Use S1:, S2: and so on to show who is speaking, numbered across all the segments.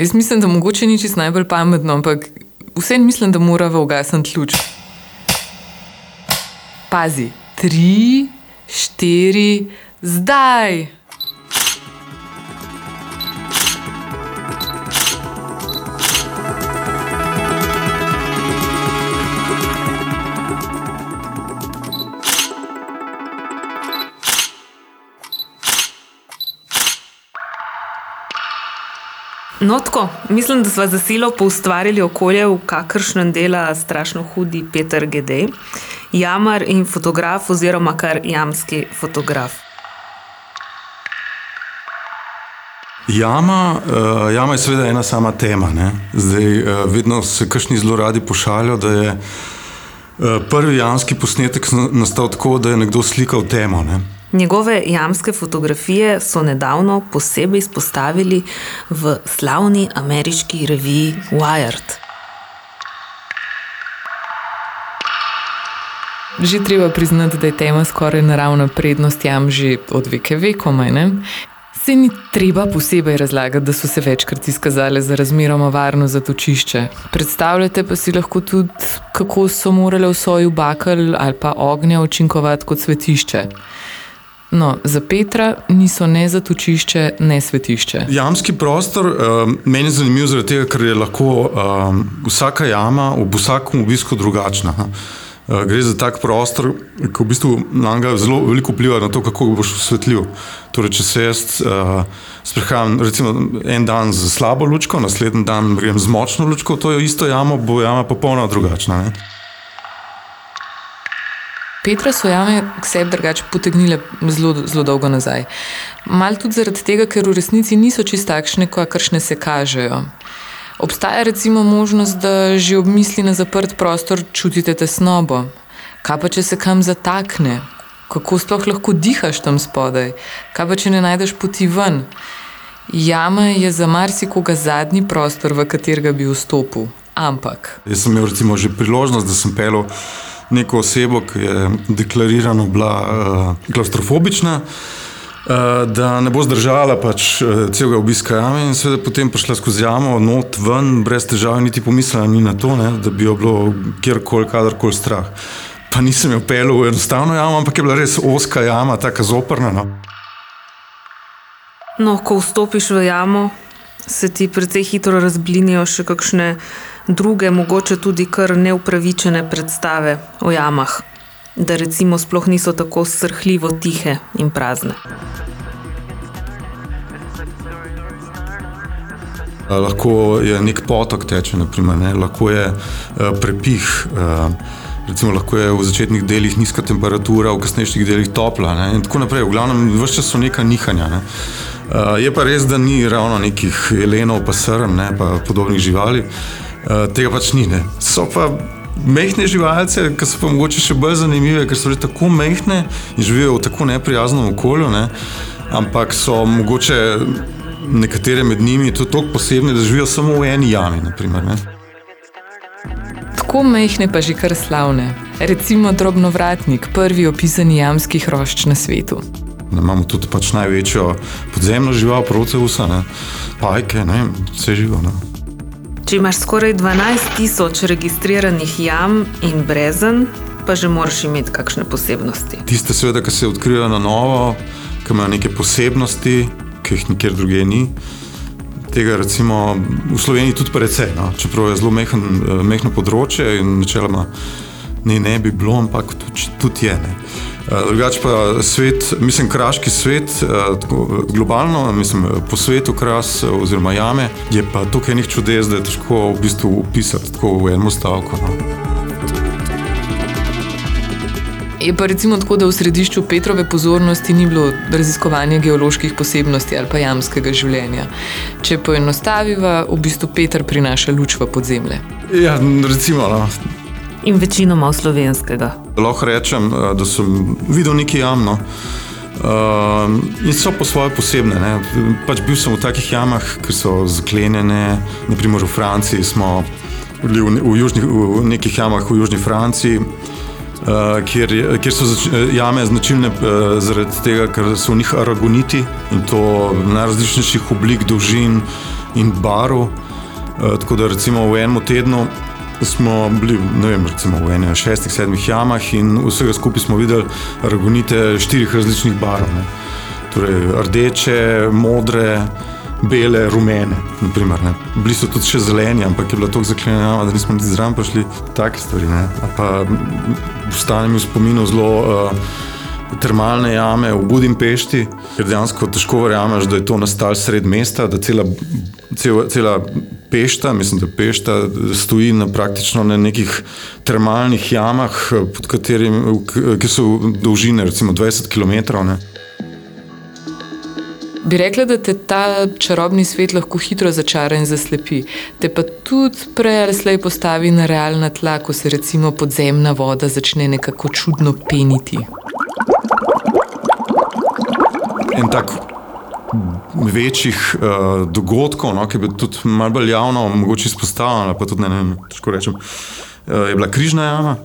S1: Jaz mislim, da mogoče ni čisto najbolj pametno, ampak vseeno mislim, da moramo ugasniti luč. Pazi, tri, štiri, zdaj.
S2: No, tako, mislim, da smo za silo poustvarili okolje, v kakršnem dela strašno hudi Peter Gedej, jamar in fotograf, oziroma kar jamski fotograf.
S3: Jama, uh, jama je seveda ena sama tema. Ne? Zdaj, uh, vedno se kašni zelo radi pošaljajo, da je uh, prvi jamski posnetek nastal tako, da je nekdo slikal temo. Ne?
S2: Njegove jamske fotografije so nedavno posebej izpostavili v slavni ameriški reviji Wired.
S1: Že treba priznati, da je tema skoraj naravna prednost jam že od veke vekomaj. Se ni treba posebej razlagati, da so se večkrat izkazale za razmeroma varno zatočišče. Predstavljate pa si lahko tudi, kako so morale v soju bakal ali pa ognja učinkovati kot svetišče. No, za Petra niso ne zatočišče, ne svetišče.
S3: Jamski prostor uh, meni je zanimiv zaradi tega, ker je lahko uh, vsaka jama v vsakem obisku drugačna. Uh, gre za tak prostor, ki v bistvu na njega zelo veliko vpliva na to, kako boš osvetljiv. Torej, če se jaz uh, sprehajam recimo, en dan z slabo lučko, naslednji dan grem z močno lučko, to je isto jamo, bo jama popolnoma drugačna. Ne?
S1: Petra so jame k sebi drugače potegnile zelo, zelo dolgo nazaj. Mal tudi zaradi tega, ker v resnici niso čist takšne, kakršne se kažejo. Obstaja recimo možnost, da že ob misli na zaprt prostor čutite tesnobo. Kaj pa če se kam zatakne? Kako sploh lahko dihaš tam spodaj? Kaj pa če ne najdeš poti ven? Jama je za marsikoga zadnji prostor, v katerega bi vstopil. Ampak.
S3: Jaz sem imel recimo že priložnost, da sem pelil neko osebo, ki je deklarirano bila uh, klaustrofobična. Uh, da ne bo zdržala pač, uh, celega obiska jame, in seveda potem prišla skozi jamo, not ven, brez težav, niti pomislila ni na to, ne, da bi jo bilo kjerkoli, kadarkoli strah. Pa nisem jo pel v enostavno jamo, ampak je bila res oska jama, tako zoprna. No.
S2: no, ko vstopiš v jamo, se ti precej hitro razblinijo še kakšne druge, mogoče tudi kar neupravičene predstave o jamah, da recimo sploh niso tako srhljivo tihe in prazne.
S3: Lahko je nek potok teče, naprimer, ne? lahko je uh, prepih. Uh, Recimo, lahko je v začetnih delih nizka temperatura, v kasnejših delih topla. Ne? In tako naprej. V glavnem, vse čas so neka nihanja. Ne? Uh, je pa res, da ni ravno nekih jelenov, pa srn, ne? pa podobnih živali. Eh, tega pač ni. Ne. So pa mehke živalce, ki so pa mogoče še bolj zanimive, ker so že tako mehke in živijo v tako neprijaznem okolju. Ne. Ampak so mogoče nekatere med njimi tudi tako posebne, da živijo samo v eni jami. Naprimer,
S1: tako mehke, pa že kar slavne. Recimo drobnovratnik, prvi opisani jamski hrošč na svetu.
S3: Ne, imamo tudi pač največjo podzemno žival, proceusa, pajke, ne, vse živo. Ne.
S2: Če imaš skoraj 12 tisoč registriranih jam in brezen, pa že moraš imeti kakšne posebnosti.
S3: Tiste, seveda, ki se odkrijajo na novo, ki imajo neke posebnosti, ki jih nikjer drugje ni. Tega recimo v Sloveniji tudi precej, no? čeprav je zelo mehen, eh, mehno področje in načeloma ne, ne bi bilo, ampak tudi, tudi je. Ne? Eh, Drugač pa svet, mislim, kraški svet, eh, tako, globalno, mislim, po svetu kras oziroma jame, je pa tukaj nekaj čudes, da je težko v bistvu opisati tako v enem stavku. No.
S1: Je pa recimo tako, da v središču Petrove pozornosti ni bilo raziskovanje geoloških posebnosti ali pa jamskega življenja. Če poenostaviva, v bistvu Petr prinaša luč v podzemlje.
S3: Ja, recimo. No
S2: in večinoma v slovenskega.
S3: Lahko rečem, eh, da sem videl nekaj jamno. Uh, in so po svoje posebne. Pač bil sem v takih jamah, ki so zaklenjene, naprimer v Franciji, smo bili v, v, južni, v nekih jamah v Južni Franciji, uh, kjer, kjer so zač, jame značilne uh, zaradi tega, ker so v njih aragoniti in to najrazličnejših oblik, dolžin, in barov. Uh, tako da recimo v enem tednu smo bili vem, v enem šestih, sedmih jamah in vsega skupaj smo videli aragonite štirih različnih barov. Ne. Torej rdeče, modre, bele, rumene. Naprimer, Bili so tudi še zeleni, ampak je bilo tako zaklenjeno, da nismo niti zraven prišli. Take stvari. Pa ostane mi v spominu zelo. Uh, termalne jame v Budimpešti, ker dejansko težko verjameš, da je to nastalo sred mesta, da cela, cela, cela pešta, mislim, da pešta stoji na praktično na nekih termalnih jamah, katerim, ki so dolžine recimo 20 km. Ne.
S1: Bi rekla, da te ta čarobni svet lahko hitro začara in zaslepi, te pa tudi prej ali slej postavi na realna tla, ko se recimo podzemna voda začne nekako čudno peniti.
S3: en tak večjih uh, dogodkov, no, ki bi tudi malo bolj javno mogoče izpostavljeno, pa tudi ne, ne, težko rečem, uh, je bila križna jama.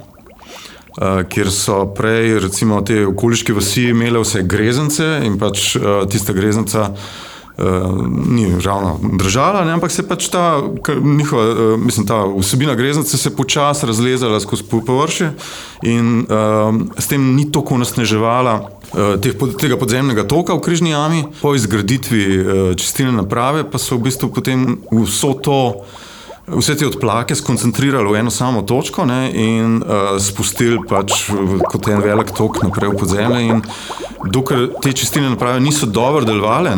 S3: Uh, kjer so prej, recimo, te okoliške vasi imele vse grezence, in pač uh, tista greznica uh, ni ravno držala, ne, ampak se pač ta, njihova, uh, mislim, ta vsebina greznice se počasi razlezala skozi površje, in uh, s tem ni tako nasneževala Eh, tega podzemnega toka v Križni jami, po izgraditvi eh, čistilne naprave, pa so v bistvu potem vso to. Vse te odplake skoncentrirali v eno samo točko ne, in uh, spustili pač kot en velik tok naprej v podzemlje. Dokler te čistilne naprave niso dobro delovale,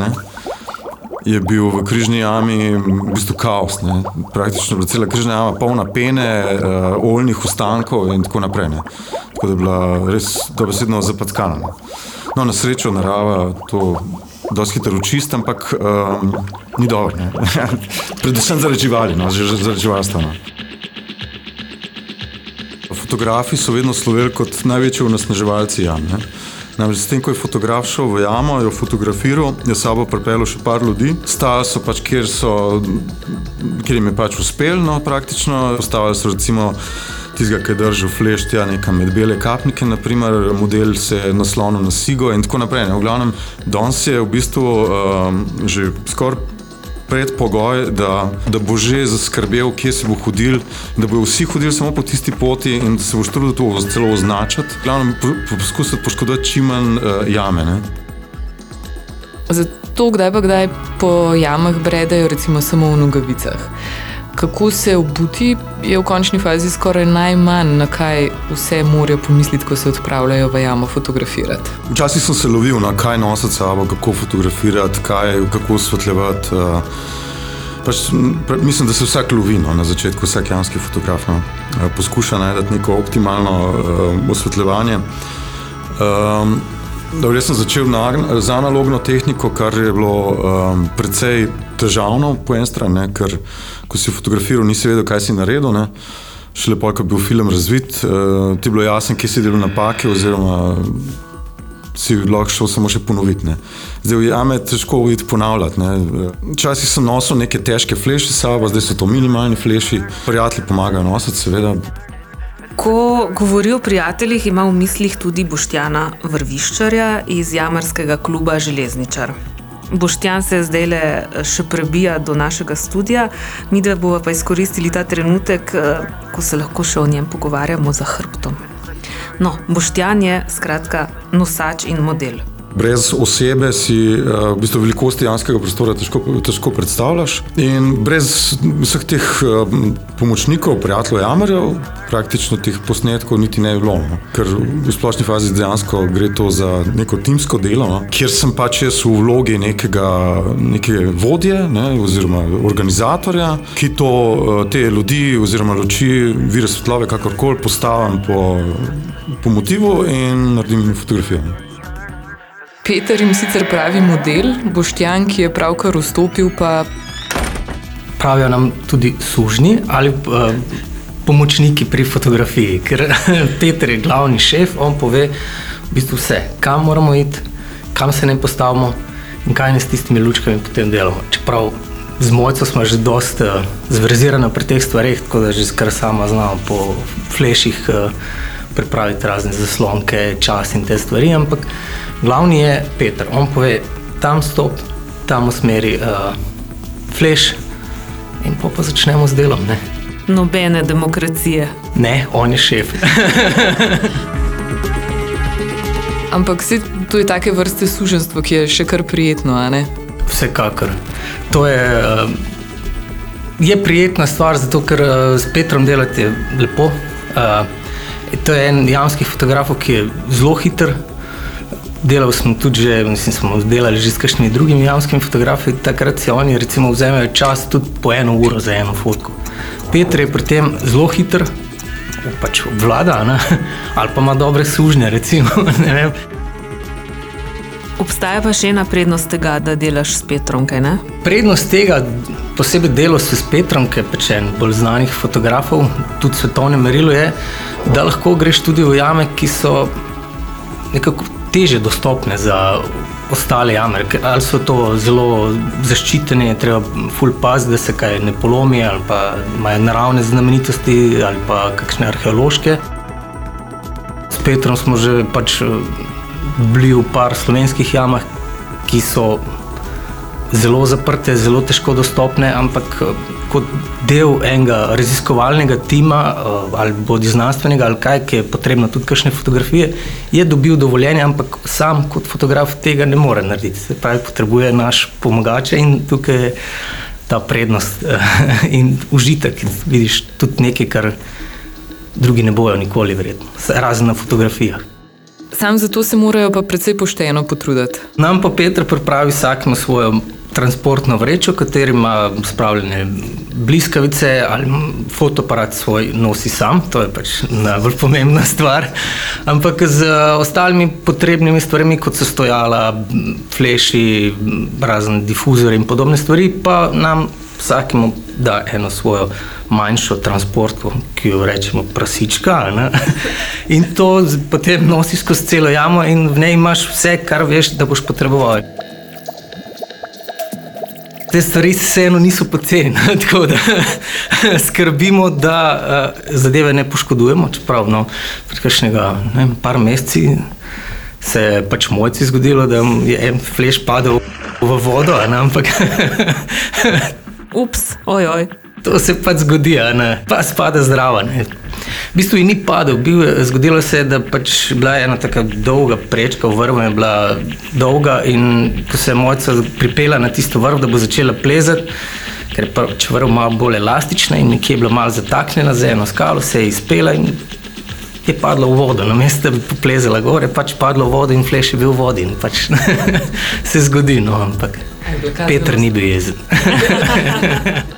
S3: je bil v križni jami v bistvu kaos. Ne. Praktično je bila cela križna jama polna pene, uh, oljnih ostankov in tako naprej. Ne. Tako da je bila res dobesedno zapackana. No, na srečo narava to dosti hitro čist, ampak um, ni dobro. Predvsem zaradi živali, no, zaradi živalstva. No. Fotografi so vedno sloveli kot največji onesnaževalci jam. Ne. Namreč, s tem, ko je fotograf šel v jamo, je fotografiral, je sabo pripeljal še par ljudi, stali so pač, kjer, so, kjer jim je pač uspelo, no, praktično. Postavili so recimo tistega, ki je držal fleštja, nekam med bele kapnike, naprimer, model se je naslonil na Sigo in tako naprej. Ne. V glavnem, danes je v bistvu um, že skoraj predpogoj, da, da bo že zaskrbel, kje se bo hodil, da bodo vsi hodili samo po tisti poti in da se bo štrudil to celo označiti. Glavno, poskusiti poškodovati čim manj uh, jame. Ne.
S1: Zato, kdaj pa kdaj po jamah bredajo, recimo samo v nogavicah kako se obuti, je v končni fazi skoraj najmanj, na kaj vse morajo pomisliti, ko se odpravljajo v jamo fotografirati.
S3: Včasih sem se lovil na kaj nositi sabo, kako fotografirati, kaj, kako osvetljevati. Uh, pač, mislim, da se vsak lovi no, na začetku, vsak jamski fotograf no, uh, poskuša najti neko optimalno uh, osvetljevanje. Um, Dobro, jaz sem začel na, z analogno tehniko, kar je bilo um, precej težavno po eni strani, ker ko si fotografiral, nisi vedel, kaj si naredil. Ne. Šele pa, ko je bil film razvit, uh, ti je bilo jasno, kje si delal napake, oziroma si lahko šel samo še ponoviti. Ne. Zdaj, ja, je težko videti ponavljati. Včasih sem nosil neke težke fleše s sabo, zdaj so to minimalni fleši, prijatelji pomagajo nositi, seveda.
S2: Ko govori o prijateljih, ima v mislih tudi Boštjana Vrviščarja iz Jamarskega kluba Železničar. Boštjan se zdaj le še prebija do našega studia, mi dve bomo pa izkoristili ta trenutek, ko se lahko še o njem pogovarjamo za hrbtom. No, Boštjan je skratka nosač in model
S3: brez osebe si uh, v bistvu velikosti janskega prostora težko, težko predstavljaš. In brez vseh teh uh, pomočnikov, prijateljev, jamarjev, praktično teh posnetkov niti ne bi bilo. No. Ker v splošni fazi dejansko gre to za neko timsko delo, no. kjer sem pač jaz v vlogi nekega, nekega vodje ne, oziroma organizatorja, ki to, uh, te ljudi oziroma luči, vire svetlove, kakorkoli postavim po, po motivu in naredim fotografijo.
S1: Peter jim sicer pravi model, Boštjan, ki je pravkar vstopil. Pa...
S4: Pravijo nam tudi sužni ali uh, pomočniki pri fotografiji, ker Peter je glavni šef, on pove v bistvu vse, kam moramo iti, kam se ne postavimo in kaj ne s tistimi lučkami potem delamo. Čeprav z mojco smo že dosti uh, zverzirani pri teh stvarih, tako da že kar sama znamo po fleših uh, pripraviti razne zaslonke, čas in te stvari, ampak glavni je Peter. On pove, tam stop, tam usmeri uh, fleš in pa, pa začnemo z delom. Ne,
S2: Nobene demokracije.
S4: ne on je šef.
S1: Ampak se, to je take vrste suženstvo, ki je še kar prijetno, a ne?
S4: Vsekakor. To je, uh, je prijetna stvar, zato ker uh, s Petrom delate lepo. Uh, to je en jamskih fotografov, ki je zelo hiter. Delal sem tudi, že, mislim, smo delali že s kakšnimi drugimi jamskimi fotografi. Takrat si oni recimo vzamejo čas tudi po eno uro za eno fotko. Petr je pri tem zelo hiter, pač obvlada, ne? ali pa ima dobre sužnje, recimo.
S2: Obstaja pa še ena prednost tega, da delaš s Petrom, kaj ne?
S4: Prednost tega, posebej delo s Petrom, ki je pač en bolj znanih fotografov, tudi svetovne merilo je, da lahko greš tudi v jame, ki so nekako teže dostopne za ostale jame. Ali so to zelo zaščitene, treba ful paziti, da se kaj ne polomi, ali pa imajo naravne znamenitosti, ali pa kakšne arheološke. S Petrom smo že pač eh, bili v par slovenskih jamah, ki so zelo zaprte, zelo težko dostopne, ampak eh, kot del enega raziskovalnega tima, eh, ali bodi znanstvenega, ali kaj, ki je potrebno tudi kakšne fotografije, je dobil dovoljenje, ampak sam kot fotograf tega ne more narediti. Se pravi, potrebuje naš pomagače in tukaj je ta prednost eh, in užitek. Vidiš tudi nekaj, kar drugi ne bojo nikoli, verjetno, razen na fotografijah.
S1: Sam zato se morajo pa precej pošteno potruditi.
S4: Nam pa Petr pripravi vsakmo svojo transportno vrečo, kateri ima spravljene bliskavice ali fotoaparat svoj nosi sam, to je pač najbolj pomembna stvar. Ampak z ostalimi potrebnimi stvarmi, kot so stojala, fleši, razen difuzori in podobne stvari, pa nam vsakemu da eno svojo manjšo transportko, ki jo rečemo prasička. Ne? In to potem nosiš skozi celo jamo, in v njej imaš vse, kar veš, da boš potreboval. Te stvari vseeno niso poceni, tako da skrbimo, da uh, zadeve ne poškodujemo. Čeprav no, pred kakšnega ne par meseci se je pač mojci zgodilo, da je en fleš padel v vodo, ampak
S2: Ups, ojoj.
S4: To se pač zgodi, pa spada zdrava. Ne? V bistvu ni padel, bil, zgodilo se je, da pač bila ena tako dolga prečka, vrva je bila dolga in ko se je mojca pripela na tisto vrv, da bo začela plezati, ker je pač vrv malo bolj elastična in nekje je bila malo zataknjena za eno skalo, se je izpela in je padla v vodo. Namesto da bi poplezala gor, je pač padla v vodo in fleš je bil v vodi in pač se zgodi, no, ampak Petr
S1: zelo-
S4: ni bil jezen.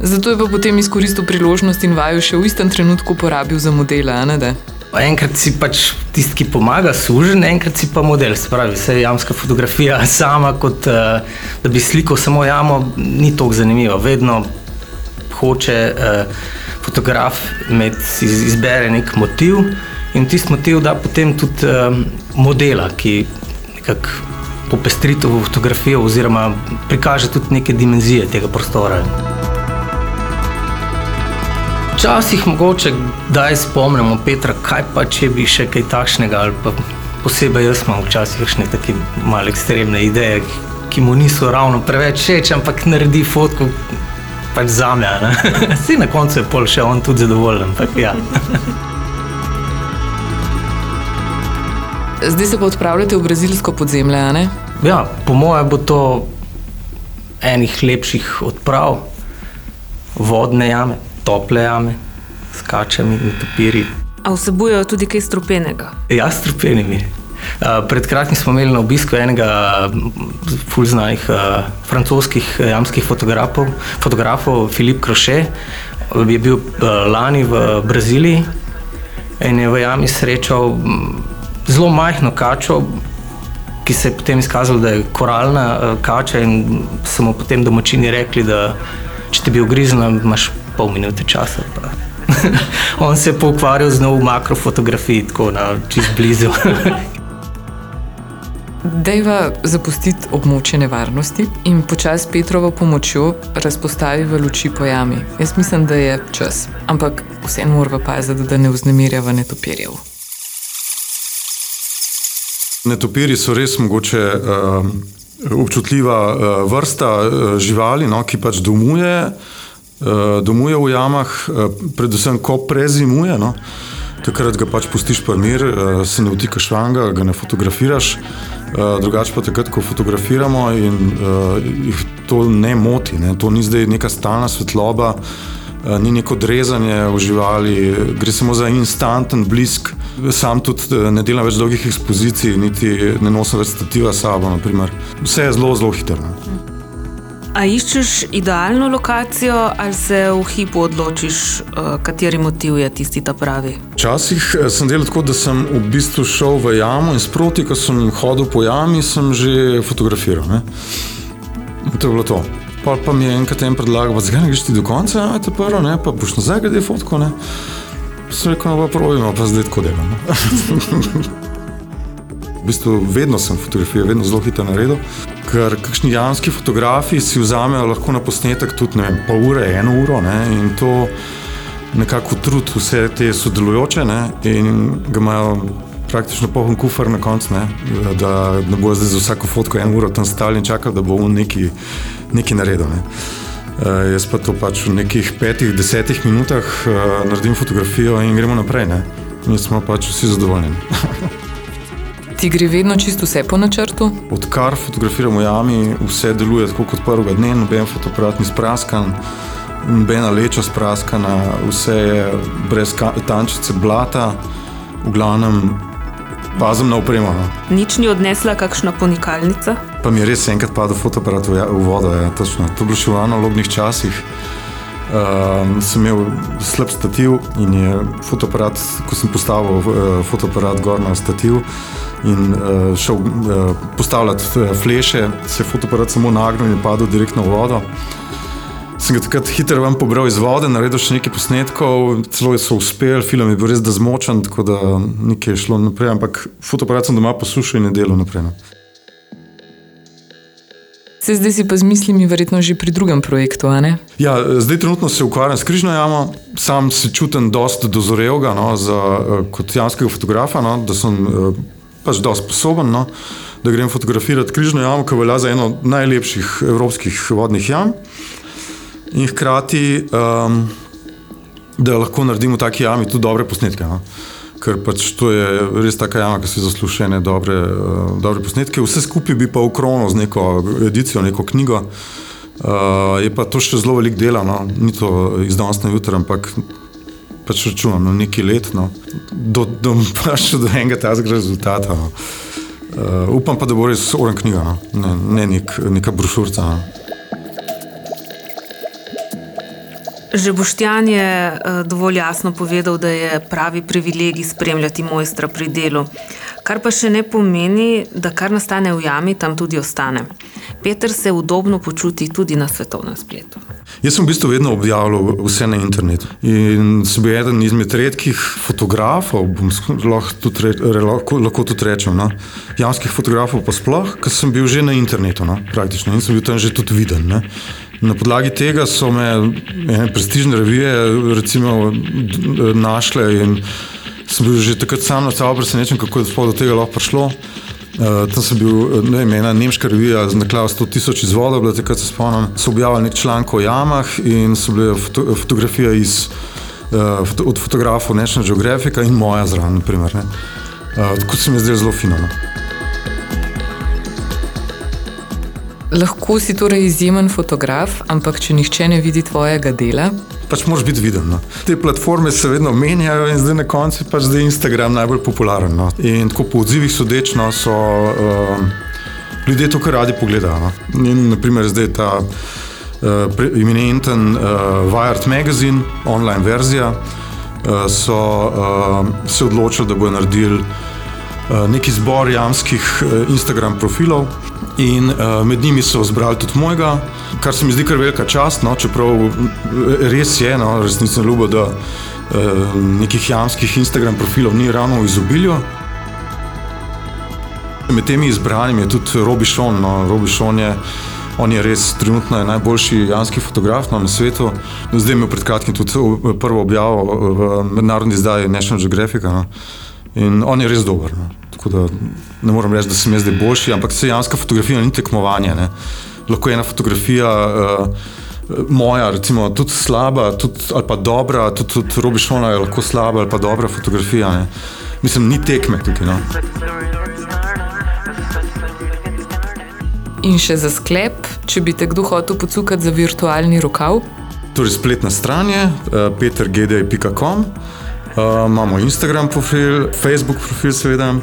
S1: Zato je pa potem izkoristil priložnost in vaju še v istem trenutku porabil za modele, a ne da?
S4: Enkrat si pač tisti, ki pomaga, sužen, enkrat si pa model. Se pravi, vse jamska fotografija sama, kot uh, da bi slikal samo jamo, ni tako zanimivo. Vedno hoče uh, fotograf med, iz, izbere nek motiv in tisti motiv da potem tudi uh, modela, ki nekako popestri to fotografijo oziroma prikaže tudi neke dimenzije tega prostora. Včasih mogoče kdaj spomnimo Petra, kaj pa če bi še kaj takšnega ali pa posebej jaz imam včasih kakšne take malo ekstremne ideje, ki, mu niso ravno preveč všeč, ampak naredi fotko pač za me. Vsi na koncu je pol še on tudi zadovoljen. Ampak, ja.
S1: Zdaj se pa odpravljate v brazilsko podzemlje, a ne?
S4: ja, po mojem bo to enih lepših odprav, vodne jame, tople jame, s kačami in papirji.
S2: A vsebujejo tudi kaj strupenega?
S4: Ja, strupeni mi. Uh, pred kratkim smo imeli na obisku enega fulznanih uh, francoskih jamskih fotografov, fotografov Filip Kroše. Je bil uh, lani v Braziliji in je v jami srečal zelo majhno kačo, ki se je potem izkazalo, da je koralna kača in so mu potem domačini rekli, da če te bi ugriznila, imaš pol minute časa. On se je pa ukvarjal z novo makrofotografiji, tako na čist blizu.
S1: Dejva zapustiti območje nevarnosti in počasi Petrovo pomočjo razpostavi v luči po jami. Jaz mislim, da je čas, ampak vseeno moramo paziti, da ne vznemirjava netopirjev.
S3: Netopiri so res mogoče uh, občutljiva uh, vrsta uh, živali, no, ki pač domuje, uh, domuje v jamah, uh, predvsem ko prezimuje. No. Takrat ga pač pustiš pa mir, uh, se ne vtikaš vanga, ga ne fotografiraš. Drugače pa takrat, ko fotografiramo in jih to ne moti, ne. to ni zdaj neka stalna svetloba, ni neko drezanje v živali, gre samo za instanten blisk. Sam tudi ne delam več dolgih ekspozicij, niti ne nosim več stativa s sabo. Naprimer. Vse je zelo, zelo hitro. Ne.
S2: A iščeš idealno lokacijo ali se v hipu odločiš, kateri motiv je tisti ta pravi?
S3: Včasih sem delal tako, da sem v bistvu šel v jamo in sproti, ko sem hodil po jami, sem že fotografiral. Ne. To je bilo to. Pa, pa mi je enkrat en predlagal, da zdaj greš ti do konca, a te prvo, ne, pa boš nazaj glede fotko. Ne. Sem rekel, no pa pravimo, pa zdaj tako delam. v bistvu vedno sem fotografiral, vedno zelo hitro naredil. Ker kakšni javni fotografi si vzamejo lahko na posnetek tudi vem, pol ure, eno uro ne, in to nekako trud vse te sodelujoče ne, in ga imajo praktično poln kufr na koncu, ne, da ne bo zdaj za vsako fotko eno uro tam stali in čakali, da bo on neki, neki naredil. Ne. Uh, jaz pa to pač v nekih petih, desetih minutah uh, naredim fotografijo in gremo naprej. Ne. Mi smo pač vsi zadovoljni.
S1: Ti gre vedno čisto vse po načrtu?
S3: Odkar fotografiramo jami, vse deluje tako kot prvega dne, noben fotoaparat ni spraskan, nobena leča spraskana, vse je brez tančice blata, v glavnem pazim na opremo. No.
S2: Nič ni odnesla kakšna ponikalnica?
S3: Pa mi je res enkrat padel fotoaparat v, v vodo, ja, točno. To je bilo še v analognih časih. Um, sem imel slab stativ in je fotoaparat, ko sem postavil uh, fotoaparat gor na stativ in uh, šel uh, postavljati uh, fleše, se je fotoaparat samo nagnil in padel direktno v vodo. Sem ga takrat hitro ven pobral iz vode, naredil še nekaj posnetkov, celo so uspeli, film je bil res zmočen, tako da nekaj je šlo naprej, ampak fotoaparat sem doma posušil in je delal naprej. No.
S1: Se zdaj si pa z mislimi verjetno že pri drugem projektu, a ne?
S3: Ja, zdaj trenutno se ukvarjam s križno jamo, sam se čutim dosti dozorelega no, kot jamskega fotografa, no, da sem pač dosti sposoben, no, da grem fotografirati križno jamo, ki velja za eno najlepših evropskih vodnih jam. In hkrati, um, da lahko naredimo v taki jami tudi dobre posnetke. No ker pač to je res taka jama, ki si zasluži dobre, uh, dobre posnetke. Vse skupaj bi pa ukronil z neko edicijo, neko knjigo. Uh, je pa to še zelo velik dela, no? ni to izdanost na jutro, ampak pač računam na neki let, no? do, do, pač do enega tega rezultata. No? Uh, upam pa, da bo res oren knjiga, no? ne, ne nek, neka brošurca. No?
S2: Že Boštjan je eh, dovolj jasno povedal, da je pravi privilegij spremljati mojstra pri delu. Kar pa še ne pomeni, da kar nastane v jami, tam tudi ostane. Peter se udobno počuti tudi na svetovnem spletu.
S3: Jaz sem v bistvu vedno objavljal vse na internetu. In sem bil eden izmed redkih fotografov, lahko tudi, re, lahko, lahko tudi rečem, no? jamskih fotografov, pa sploh, ker sem bil že na internetu, no? praktično in sem bil tam že tudi viden. Ne? Na podlagi tega so me ene prestižne revije recimo, našle in sem bil že takrat sam na sabo presenečen, kako je do tega lahko prišlo. Uh, tam sem bil, ne vem, ena nemška revija z naklado 100 tisoč izvodov, bila takrat se spomnim, so objavili nek članek o jamah in so bile foto, fotografije iz, uh, od fotografov National Geographic in moja zraven, naprimer. Uh, tako se mi je zdelo zelo fino. No.
S1: Lahko si torej izjemen fotograf, ampak če nihče ne vidi tvojega dela.
S3: Pač moraš biti viden. No. Te platforme se vedno menjajo, in zdaj na koncu je pač Instagram najbolj popularen. No. In tako po odzivih sodečno so uh, ljudje to kar radi pogledajo. No. In naprimer zdaj ta uh, imeniten uh, Wired Magazine, online verzija, uh, so uh, se odločili, da bodo naredili uh, neki zbor jamskih uh, Instagram profilov. In uh, med njimi so zbrali tudi mojega, kar se mi zdi kar velika čast, no, čeprav res je, no, resnično ljubo, da uh, nekih jamskih Instagram profilov ni ravno v izobilju. Med temi izbranimi je tudi Robi Šon. No, Robi Šon je, je res trenutno je najboljši jamski fotograf no, na svetu. Zdaj imel pred kratkim tudi prvo objavo v mednarodni izdaji National Geographic. No. In on je res dober. No. Tako da ne morem reči, da sem jaz zdaj boljši, ampak sejanska fotografija ni tekmovanje. Ne. Lahko je ena fotografija. Uh, Moja, recimo, tudi slaba, tudi, ali pa dobra, tudi, tudi Robišona je lahko slaba ali pa dobra fotografija. Ne. Mislim, ni tekme tukaj. No.
S1: In še za sklep, če bi te kdo hotel pocukati za virtualni rokav?
S3: Torej, spletna stran je uh, petergedej.com, uh, imamo Instagram profil, Facebook profil, seveda, uh,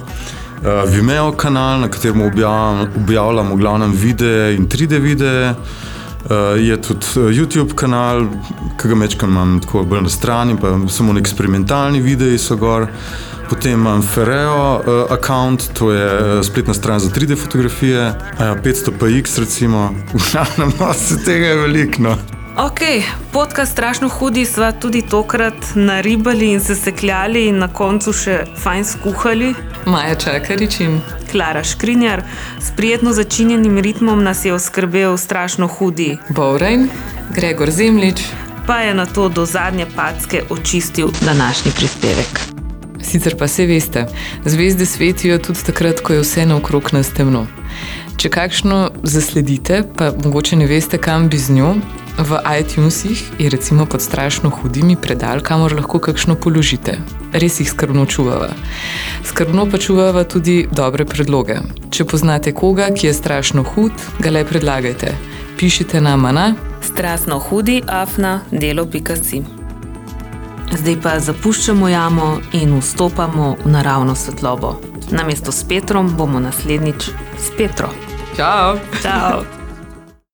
S3: Vimeo kanal, na katerem objavljamo, objavljamo glavnem videe in 3D videe. Uh, je tudi YouTube kanal, ki ga mečkam imam tako bolj na strani, pa samo eksperimentalni videi so gor. Potem imam Ferreo uh, account, to je spletna stran za 3D fotografije, uh, 500px recimo, v glavnem, no, se tega je veliko. No.
S2: Ok, podka strašno hudi, sva tudi tokrat naribali in se sekljali in na koncu še fajn skuhali.
S1: Maja Čakarič in
S2: Klara Škrinjar, s prijetno začinjenim ritmom nas je oskrbel strašno hudi.
S1: Bovrajn, Gregor Zemlič.
S2: Pa je na to do zadnje packe očistil današnji prispevek.
S1: Sicer pa se veste, zvezde svetijo tudi takrat, ko je vse naokrog nas temno. Če kakšno zasledite, pa mogoče ne veste, kam bi z njo, v iTunesih je recimo pod strašno hudimi predal, kamor lahko kakšno položite. Res jih skrbno čuvava. Skrbno pa čuvava tudi dobre predloge. Če poznate koga, ki je strašno hud, ga le predlagajte. Pišite nama na
S2: Strasno hudi, afna, delo.si. Zdaj pa zapuščamo jamo in vstopamo v naravno svetlobo. Namesto s Petrom bomo naslednjič s Petro.
S1: Čau!
S2: Ciao.